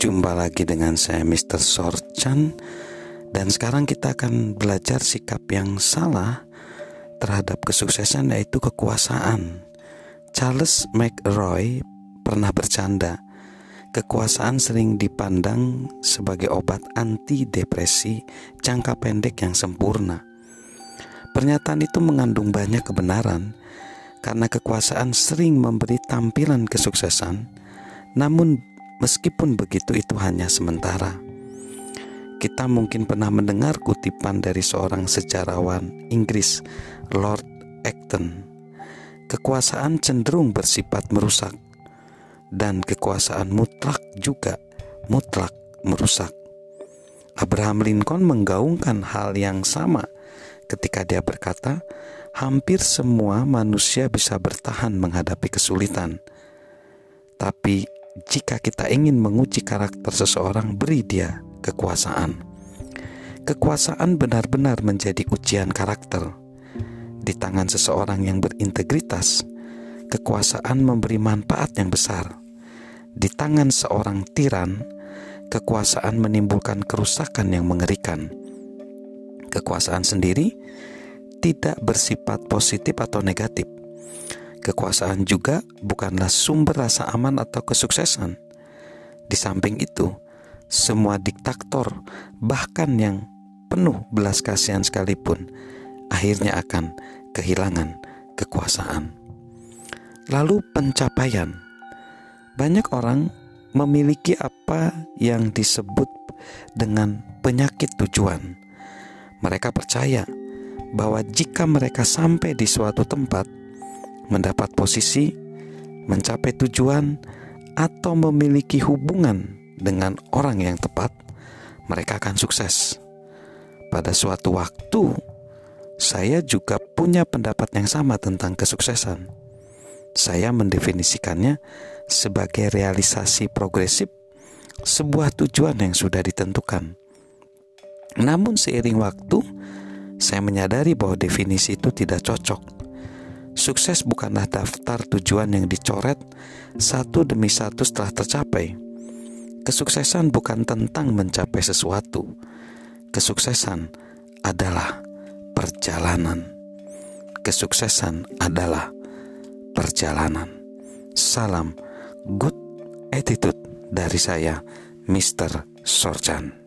Jumpa lagi dengan saya Mr. Sorchan. Dan sekarang kita akan belajar sikap yang salah Terhadap kesuksesan yaitu kekuasaan. Charles McRoy pernah bercanda Kekuasaan sering dipandang sebagai obat anti depresi jangka pendek yang sempurna. Pernyataan itu mengandung banyak kebenaran Karena kekuasaan sering memberi tampilan kesuksesan. Namun Meskipun begitu, itu hanya sementara. Kita mungkin pernah mendengar kutipan dari seorang sejarawan Inggris, Lord Acton. Kekuasaan cenderung bersifat merusak, dan kekuasaan mutlak juga mutlak merusak. Abraham Lincoln menggaungkan hal yang sama ketika dia berkata, "Hampir semua manusia bisa bertahan menghadapi kesulitan, tapi jika kita ingin menguji karakter seseorang, beri dia kekuasaan. Kekuasaan benar-benar menjadi ujian karakter. Di tangan seseorang yang berintegritas, kekuasaan memberi manfaat yang besar. Di tangan seorang tiran, kekuasaan menimbulkan kerusakan yang mengerikan. Kekuasaan sendiri tidak bersifat positif atau negatif Kekuasaan juga bukanlah sumber rasa aman atau kesuksesan. Di samping itu, semua diktator, bahkan yang penuh belas kasihan sekalipun, akhirnya akan kehilangan kekuasaan. Lalu, pencapaian banyak orang memiliki apa yang disebut dengan penyakit tujuan. Mereka percaya bahwa jika mereka sampai di suatu tempat, mendapat posisi, mencapai tujuan, atau memiliki hubungan dengan orang yang tepat, mereka akan sukses. Pada suatu waktu, saya juga punya pendapat yang sama tentang kesuksesan. Saya mendefinisikannya sebagai realisasi progresif sebuah tujuan yang sudah ditentukan. Namun, seiring waktu, saya menyadari bahwa definisi itu tidak cocok Sukses bukanlah daftar tujuan yang dicoret satu demi satu setelah tercapai. Kesuksesan bukan tentang mencapai sesuatu. Kesuksesan adalah perjalanan. Kesuksesan adalah perjalanan. Salam good attitude dari saya, Mr. Sorjan.